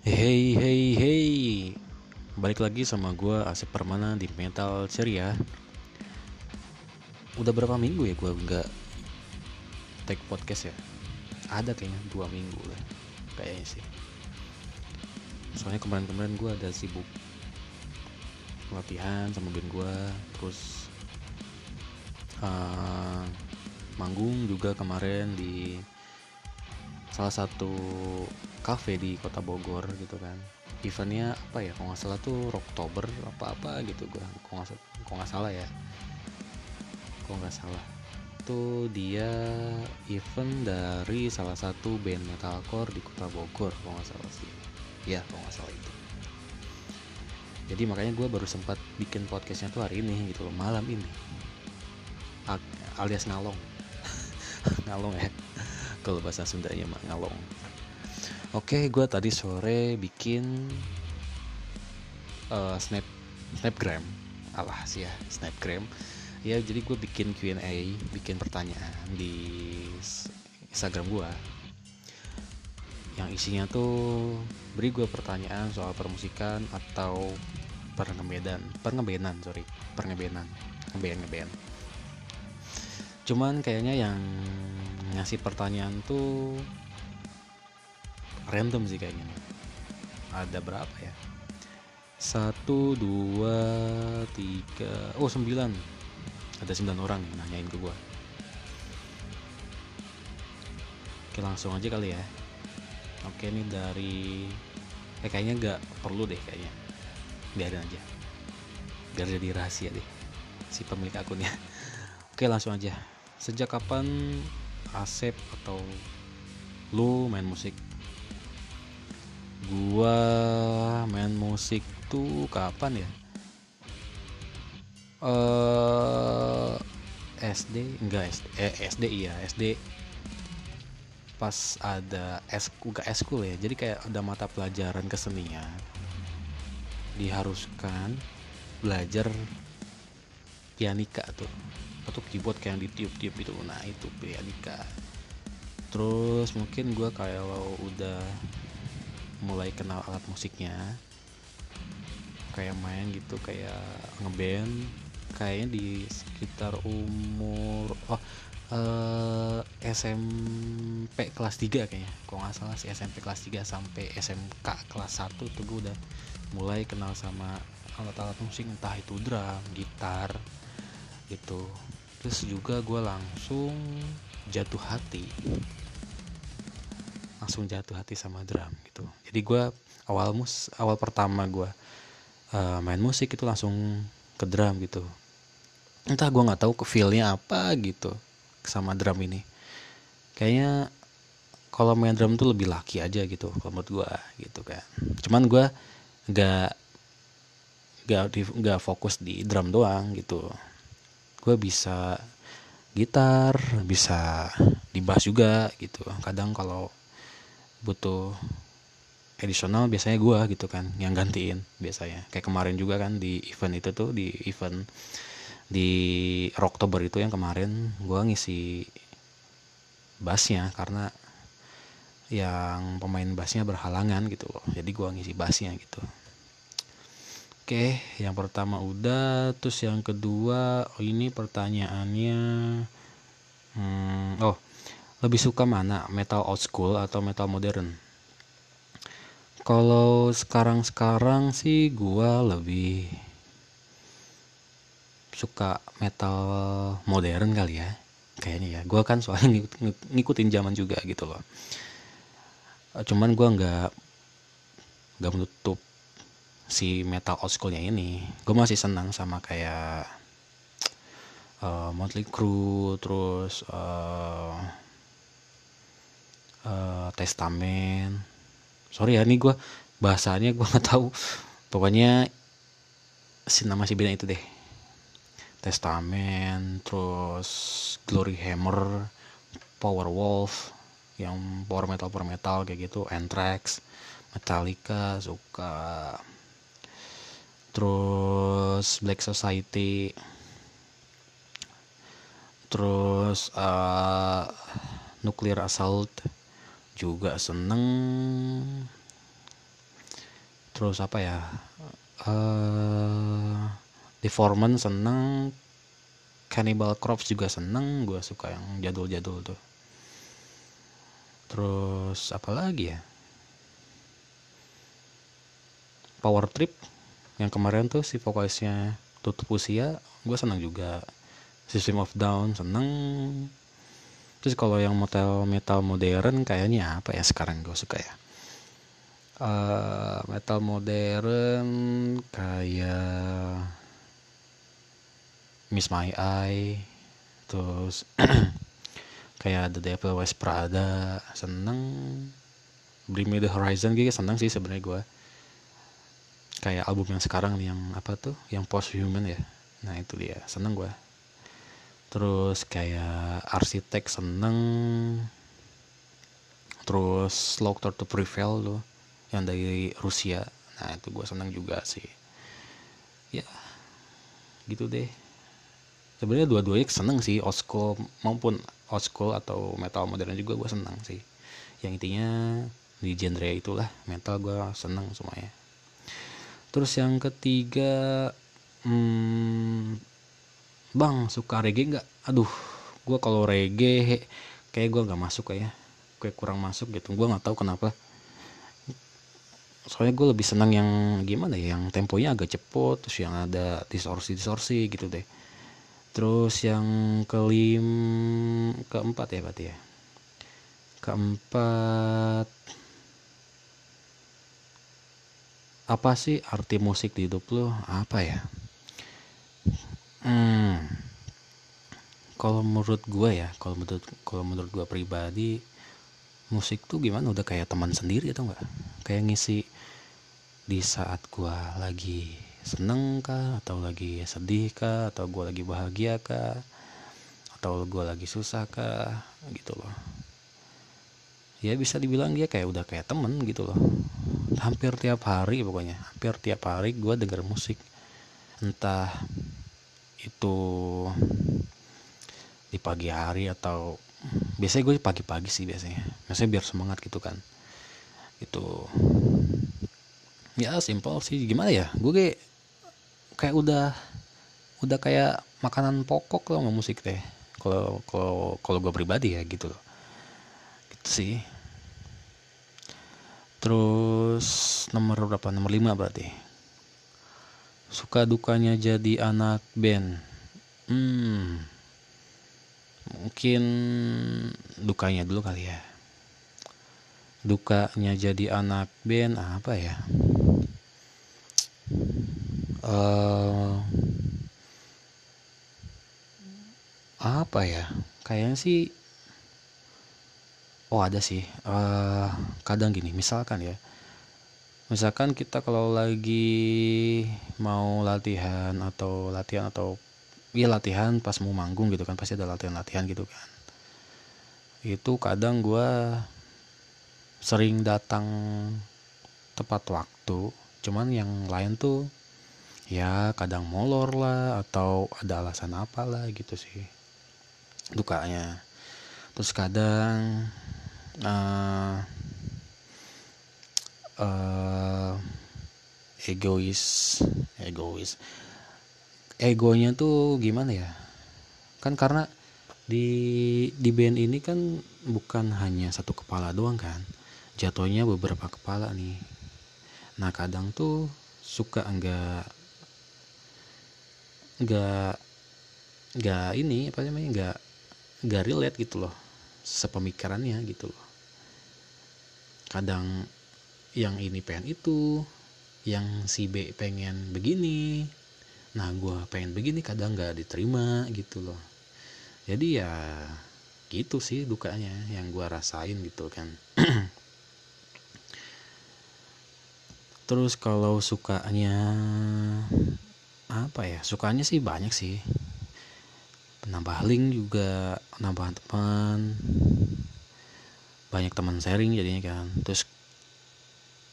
Hey hey hey. Balik lagi sama gue Asep Permana di Metal Ceria. Udah berapa minggu ya gue nggak take podcast ya? Ada kayaknya dua minggu lah Kayaknya sih. Soalnya kemarin-kemarin gue ada sibuk Latihan sama band gue Terus uh, Manggung juga kemarin di Salah satu cafe di kota Bogor gitu kan. Eventnya apa ya kalau nggak salah tuh Oktober apa apa gitu gua. Kalau nggak salah ya. Kalau nggak salah. Tuh dia event dari salah satu band metalcore di kota Bogor kalau nggak salah sih. Ya kalau nggak salah itu. Jadi makanya gue baru sempat bikin podcastnya tuh hari ini gitu loh malam ini. Alias ngalong. Ngalong ya. Kalau bahasa Sundanya mah ngalong Oke, gue tadi sore bikin uh, snap snapgram, alah sih ya snapgram. Ya jadi gue bikin Q&A, bikin pertanyaan di Instagram gue. Yang isinya tuh beri gue pertanyaan soal permusikan atau perngebedan, perngebenan sorry, perngebenan, ngeband ngeband. Cuman kayaknya yang ngasih pertanyaan tuh random sih kayaknya ada berapa ya? Satu dua tiga oh sembilan. Ada sembilan orang nih nanyain ke gua. Oke langsung aja kali ya. Oke ini dari eh kayaknya nggak perlu deh kayaknya. Biarin aja. Biar jadi rahasia deh si pemilik akunnya. Oke langsung aja. Sejak kapan Asep atau lu main musik gua main musik tuh kapan ya? Eh, SD enggak SD eh, SD iya SD pas ada es enggak eskul ya jadi kayak ada mata pelajaran kesenian. Diharuskan belajar pianika tuh atau keyboard kayak yang ditiup-tiup itu nah itu pianika. Terus mungkin gue kalau udah mulai kenal alat musiknya. Kayak main gitu kayak ngeband. Kayaknya di sekitar umur oh eh, SMP kelas 3 kayaknya. Kalau nggak salah sih SMP kelas 3 sampai SMK kelas 1 tuh gue udah mulai kenal sama alat-alat musik entah itu drum, gitar gitu. Terus juga gue langsung jatuh hati langsung jatuh hati sama drum gitu. Jadi gue awal mus awal pertama gue uh, main musik itu langsung ke drum gitu. Entah gue nggak tahu ke feelnya apa gitu sama drum ini. Kayaknya kalau main drum tuh lebih laki aja gitu kalau menurut gue gitu kan. Cuman gue nggak nggak nggak fokus di drum doang gitu. Gue bisa gitar bisa di bass juga gitu. Kadang kalau butuh edisional biasanya gue gitu kan yang gantiin biasanya. Kayak kemarin juga kan di event itu tuh di event di Oktober itu yang kemarin gue ngisi bassnya karena yang pemain bassnya berhalangan gitu loh. Jadi gue ngisi bassnya gitu. Oke yang pertama udah terus yang kedua oh ini pertanyaannya hmm, oh lebih suka mana? Metal old school atau metal modern? Kalau sekarang-sekarang sih gua lebih suka metal modern kali ya kayaknya ya. Gua kan soalnya ngikutin zaman juga gitu loh. Cuman gua nggak nggak menutup si metal old schoolnya ini. Gue masih senang sama kayak uh, Motley Crue terus uh, uh, testamen. Sorry ya ini gue bahasanya gue nggak tahu. Pokoknya si nama si bina itu deh. Testamen terus glory hammer power wolf yang power metal power metal kayak gitu anthrax metallica suka terus black society. Terus uh, nuclear assault juga seneng. Terus apa ya? Uh, Deforman seneng. Cannibal Corpse juga seneng. Gue suka yang jadul-jadul tuh. Terus apa lagi ya? Power Trip. Yang kemarin tuh si vokalisnya tutup usia gue seneng juga. System of Down seneng terus kalau yang metal metal modern kayaknya apa ya sekarang gue suka ya? Uh, metal modern kayak Miss My Eye terus kayak The Devil Wears Prada seneng. Bring Me The Horizon gitu seneng sih sebenarnya gue kayak album yang sekarang nih yang apa tuh? Yang post human ya? Nah itu dia. Seneng gue terus kayak arsitek seneng. Terus Slaughter to Prevail tuh yang dari Rusia. Nah itu gue seneng juga sih. Ya gitu deh. Sebenarnya dua-duanya seneng sih school maupun school atau metal modern juga gue seneng sih. Yang intinya di genre itulah metal gue seneng semuanya. Terus yang ketiga hmm, bang suka reggae nggak? Aduh gue kalau reggae kayak gue nggak masuk kayak kayak kurang masuk gitu. Gue nggak tahu kenapa. Soalnya gue lebih senang yang gimana ya yang temponya agak cepet terus yang ada distorsi distorsi gitu deh. Terus yang kelim keempat ya berarti ya? Keempat. Apa sih arti musik di hidup lo apa ya hmm. Kalau menurut gue ya kalau menurut kalau menurut gue pribadi musik tuh gimana? Udah kayak teman sendiri atau enggak kayak ngisi di saat gue lagi seneng kah? Atau lagi sedih kah? Atau gue lagi bahagia kah? Atau gue lagi susah kah? Gitu loh. Ya bisa dibilang dia kayak udah kayak temen gitu loh. Hampir tiap hari pokoknya. Hampir tiap hari gue denger musik. Entah itu di pagi hari atau biasanya gue pagi-pagi sih biasanya. Biasanya biar semangat gitu kan. Itu ya simpel sih. Gimana ya? Gue kayak kayak udah udah kayak makanan pokok loh nggak musik teh. Kalau kalau kalau gue pribadi ya gitu loh. Gitu sih. Terus nomor berapa? Nomor lima berarti suka dukanya jadi anak band. Hmm. Mungkin dukanya dulu kali ya. Dukanya jadi anak band apa ya? Uh, apa ya? Kayaknya sih oh ada sih. Uh, kadang gini misalkan ya misalkan kita kalau lagi mau latihan atau latihan atau ya latihan pas mau manggung gitu kan pasti ada latihan-latihan gitu kan. Itu kadang gue sering datang tepat waktu cuman yang lain tuh ya kadang molor lah atau ada alasan apa lah gitu sih dukanya. Terus kadang uh, uh, egois egois. Egonya tuh gimana ya? Kan karena di di band ini kan bukan hanya satu kepala doang kan. Jatuhnya beberapa kepala nih. Nah kadang tuh suka enggak nggak nggak ini apa namanya nggak nggak relate gitu loh. Sepemikirannya gitu loh. Kadang yang ini pengen itu yang si B pengen begini. Nah gue pengen begini kadang nggak diterima gitu loh. Jadi ya gitu sih dukanya yang gue rasain gitu kan. Terus kalau sukanya apa ya sukanya sih banyak sih. Penambah link juga penambahan teman. Banyak teman sharing jadinya kan. Terus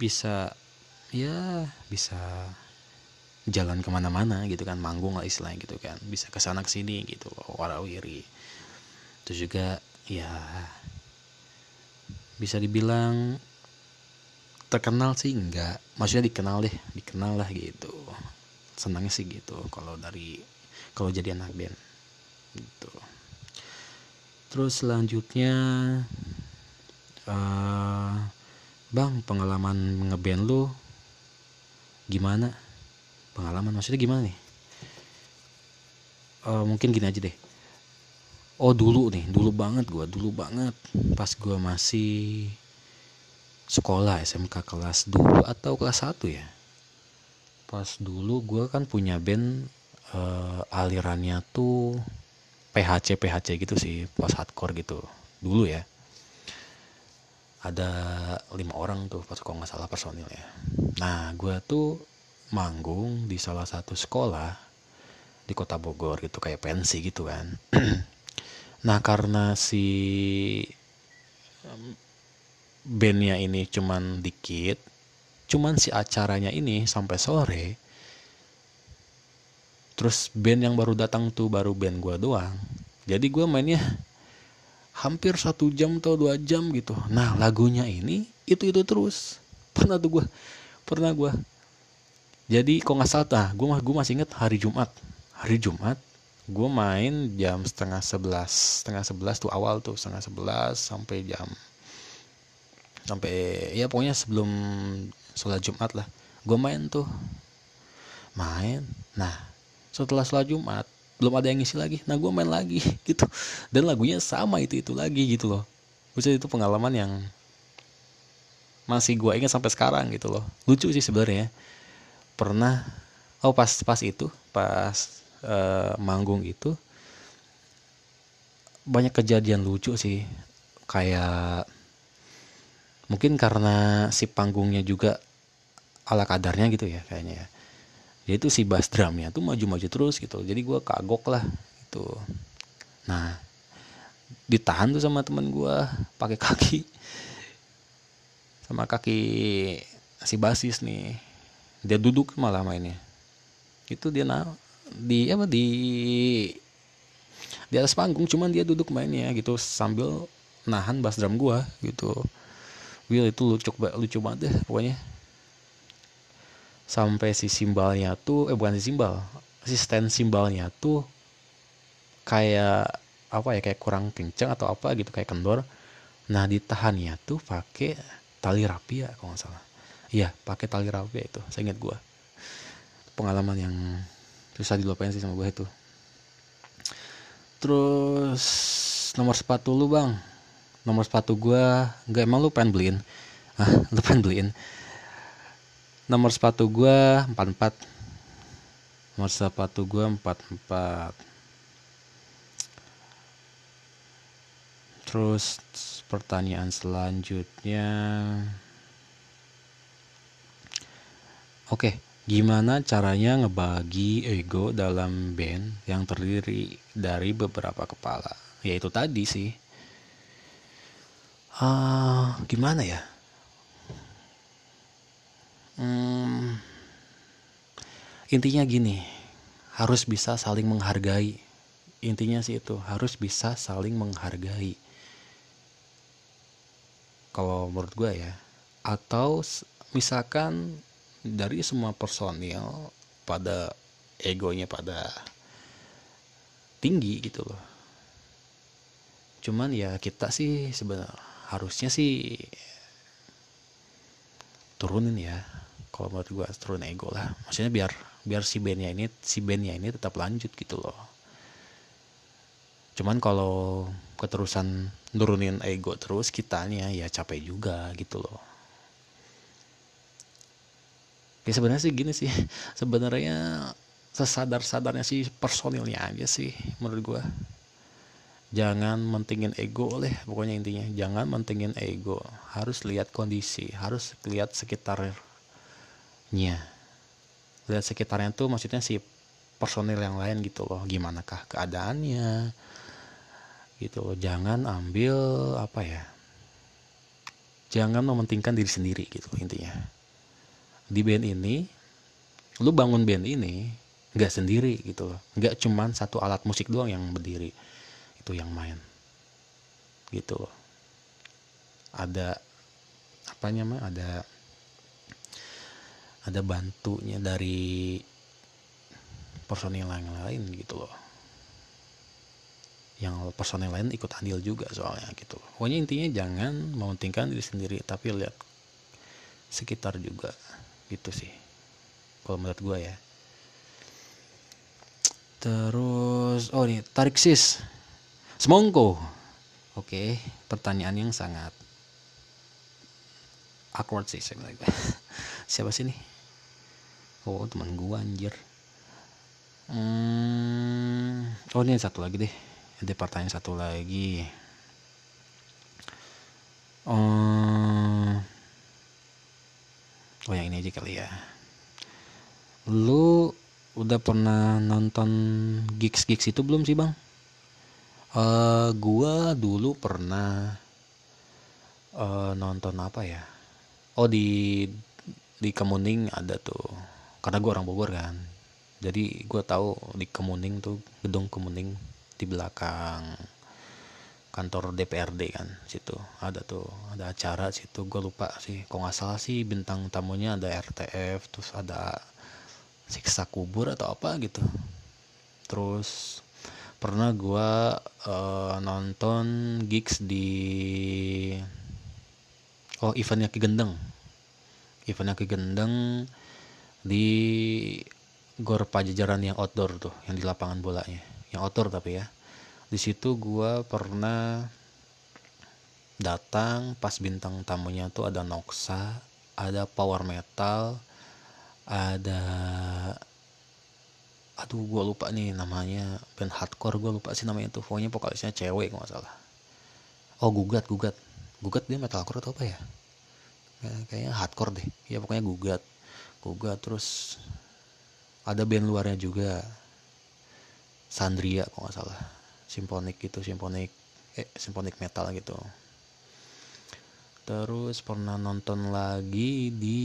bisa ya bisa jalan ke mana-mana gitu kan manggung lah istilahnya gitu kan. Bisa ke sana ke sini gitu warawiri. Terus juga ya bisa dibilang terkenal sih enggak. Maksudnya dikenal deh dikenal lah gitu. Senangnya sih gitu kalau dari kalau jadi anak band gitu. Terus selanjutnya uh, bang pengalaman ngeband lu gimana? Pengalaman maksudnya gimana nih? Uh, mungkin gini aja deh. Oh dulu nih dulu banget gue dulu banget. Pas gue masih sekolah SMK kelas 2 atau kelas 1 ya. Pas dulu gue kan punya band uh, alirannya tuh PHC PHC gitu sih post hardcore gitu. Dulu ya ada lima orang tuh pas kok nggak salah personil ya nah gue tuh manggung di salah satu sekolah di kota Bogor gitu kayak pensi gitu kan. Nah karena si bandnya ini cuman dikit cuman si acaranya ini sampai sore terus band yang baru datang tuh baru band gue doang. Jadi gue mainnya hampir satu jam atau dua jam gitu. Nah lagunya ini itu itu terus. Pernah tuh gue pernah gue jadi kok nggak salah gue gue masih inget hari Jumat. Hari Jumat gue main jam setengah sebelas setengah sebelas tuh awal tuh setengah sebelas sampai jam sampai ya pokoknya sebelum sholat Jumat lah gue main tuh. Main. Nah setelah sholat Jumat belum ada yang ngisi lagi. Nah gue main lagi gitu. Dan lagunya sama itu itu lagi gitu loh. Maksudnya itu pengalaman yang masih gue ingat sampai sekarang gitu loh. Lucu sih sebenarnya. Pernah oh pas pas itu pas uh, manggung itu banyak kejadian lucu sih. Kayak mungkin karena si panggungnya juga ala kadarnya gitu ya kayaknya ya jadi itu si bass drumnya tuh maju-maju terus gitu. Jadi gue kagok lah itu nah ditahan tuh sama temen gue pakai kaki. Sama kaki si basis nih. Dia duduk malah mainnya. Itu dia na di apa di di atas panggung cuman dia duduk mainnya gitu sambil nahan bass drum gua gitu. Will itu lucu lucu banget deh pokoknya sampai si simbalnya tuh eh bukan si simbal si stand simbalnya tuh kayak apa ya kayak kurang kencang atau apa gitu kayak kendor. Nah ditahannya tuh pakai tali rapi ya kalau nggak salah. Iya pakai tali rapi itu saya ingat gue pengalaman yang susah dilupain sih sama gue itu. Terus nomor sepatu lu bang? Nomor sepatu gue nggak emang lu pengen beliin? Ah lu pengen beliin nomor sepatu gue 44 nomor sepatu gue 44 terus pertanyaan selanjutnya. Oke gimana caranya ngebagi ego dalam band yang terdiri dari beberapa kepala? Yaitu tadi sih. Uh, gimana ya hmm, intinya gini harus bisa saling menghargai. Intinya sih itu harus bisa saling menghargai. Kalau menurut gue ya atau misalkan dari semua personil pada egonya pada tinggi gitu loh. Cuman ya kita sih sebenarnya harusnya sih turunin ya kalau menurut gue turun ego lah. Maksudnya biar biar si bandnya ini si bandnya ini tetap lanjut gitu loh. Cuman kalau keterusan nurunin ego terus kitanya ya capek juga gitu loh. Ya sebenarnya sih gini sih sebenarnya sesadar sadarnya sih personilnya aja sih menurut gue jangan mentingin ego oleh pokoknya intinya jangan mentingin ego. Harus lihat kondisi harus lihat sekitarnya lihat sekitarnya tuh maksudnya si personil yang lain gitu loh. Gimana kah keadaannya? Gitu loh. Jangan ambil apa ya jangan mementingkan diri sendiri gitu intinya. Di band ini lu bangun band ini nggak sendiri gitu loh. Nggak cuman satu alat musik doang yang berdiri. Itu yang main. Gitu loh. Ada apa namanya ada ada bantunya dari personil yang lain gitu loh. Yang personil lain ikut andil juga soalnya gitu pokoknya intinya jangan mementingkan diri sendiri tapi lihat sekitar juga gitu sih kalau menurut gue ya. Terus oh nih tarik sis. Semongko. Oke pertanyaan yang sangat awkward sih bilang siapa sih nih oh teman gue anjir. Hmm, oh ini satu lagi deh. Ada pertanyaan satu lagi. Oh oh yang ini aja kali ya. Lu udah pernah nonton gigs gigs itu belum sih bang? Uh, gua dulu pernah uh, nonton apa ya? Oh di di Kemuning ada tuh. Karena gua orang Bogor kan. Jadi gua tahu di Kemuning tuh gedung Kemuning di belakang kantor DPRD kan situ. Ada tuh ada acara situ. Gue lupa sih kok nggak salah sih bintang tamunya ada RTF terus ada siksa kubur atau apa gitu. Terus pernah gue uh, nonton gigs di oh eventnya Ki Gendeng eventnya Ki Gendeng di Gor Pajajaran yang outdoor tuh yang di lapangan bolanya. Yang outdoor tapi ya. Di situ gue pernah datang pas bintang tamunya tuh ada Noxa ada power metal ada aduh gue lupa nih namanya. Band hardcore gue lupa sih namanya tuh. Pokoknya vokalisnya cewek nggak salah. Oh gugat gugat. Gugat dia metalcore atau apa ya kayaknya hardcore deh. Ya pokoknya gugat. Gugat terus ada band luarnya juga. Sandria kok nggak salah. Simfonik gitu simfonik. Eh simfonik metal gitu. Terus pernah nonton lagi di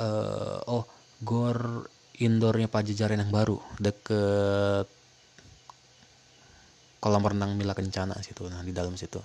uh, oh gor indoornya Pajajaran yang baru. Deket kolam renang Mila Kencana situ. Nah di dalam situ.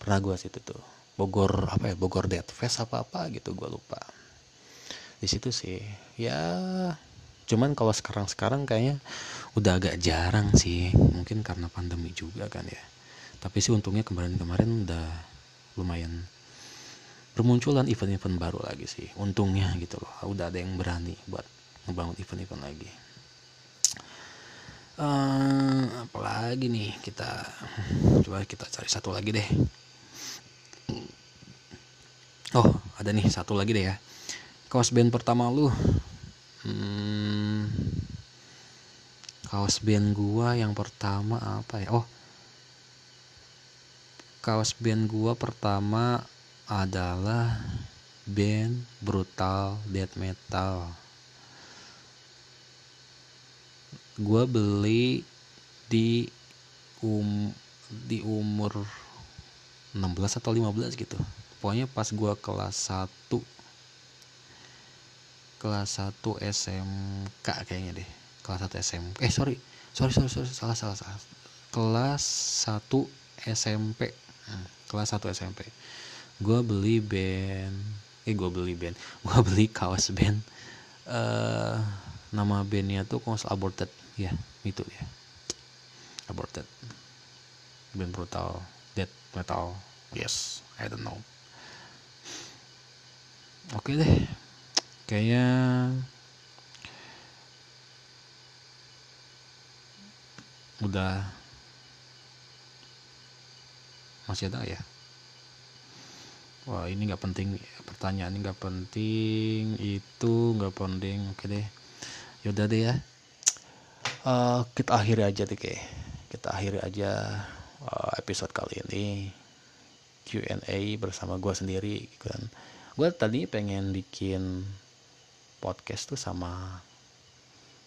Pernah gua situ tuh Bogor apa ya Bogor Dead Fest apa apa gitu gua lupa. Di situ sih ya cuman kalau sekarang sekarang kayaknya udah agak jarang sih. Mungkin karena pandemi juga kan ya. Tapi sih untungnya kemarin-kemarin udah lumayan bermunculan event-event baru lagi sih. Untungnya gitu loh udah ada yang berani buat ngebangun event-event lagi. Uh, apalagi nih kita coba kita cari satu lagi deh oh ada nih satu lagi deh ya. Kaos band pertama lu. Hmm, kaos band gua yang pertama apa ya? Oh. Kaos band gua pertama adalah band brutal death metal. Gua beli di um di umur 16 atau 15 gitu pokoknya pas gua kelas 1 kelas 1 SMK kayaknya deh. Kelas 1 SMP eh sorry sorry sorry, sorry salah salah salah. Kelas 1 SMP hmm, kelas 1 SMP gue beli band eh gue beli band gue beli kaos band. Uh, nama bandnya tuh kaos aborted. Ya itu ya aborted. Band brutal death metal. Yes I don't know oke deh. Kayaknya udah masih ada ya? Wah ini nggak penting pertanyaan ini nggak penting itu nggak penting. Oke deh. Yaudah deh ya. Uh, kita akhiri aja deh kayak kita akhiri aja uh, episode kali ini. Q&A bersama gue sendiri gitu kan gue tadi pengen bikin podcast tuh sama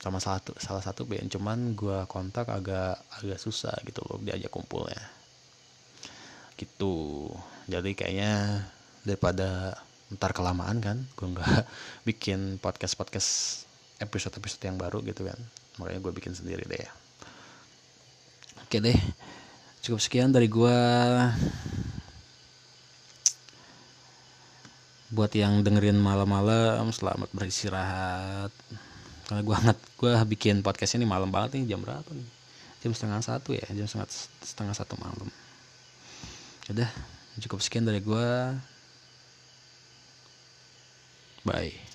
sama satu salah satu band. Cuman gue kontak agak agak susah gitu loh diajak kumpulnya. Gitu. Jadi kayaknya daripada ntar kelamaan kan gue nggak bikin podcast podcast episode episode yang baru gitu kan. Makanya gue bikin sendiri deh. Oke deh. Cukup sekian dari gue buat yang dengerin malam-malam selamat beristirahat. Karena gue nget gue bikin podcast ini malam banget nih jam berapa nih? Jam setengah satu ya jam setengah setengah satu malam. Udah cukup sekian dari gue bye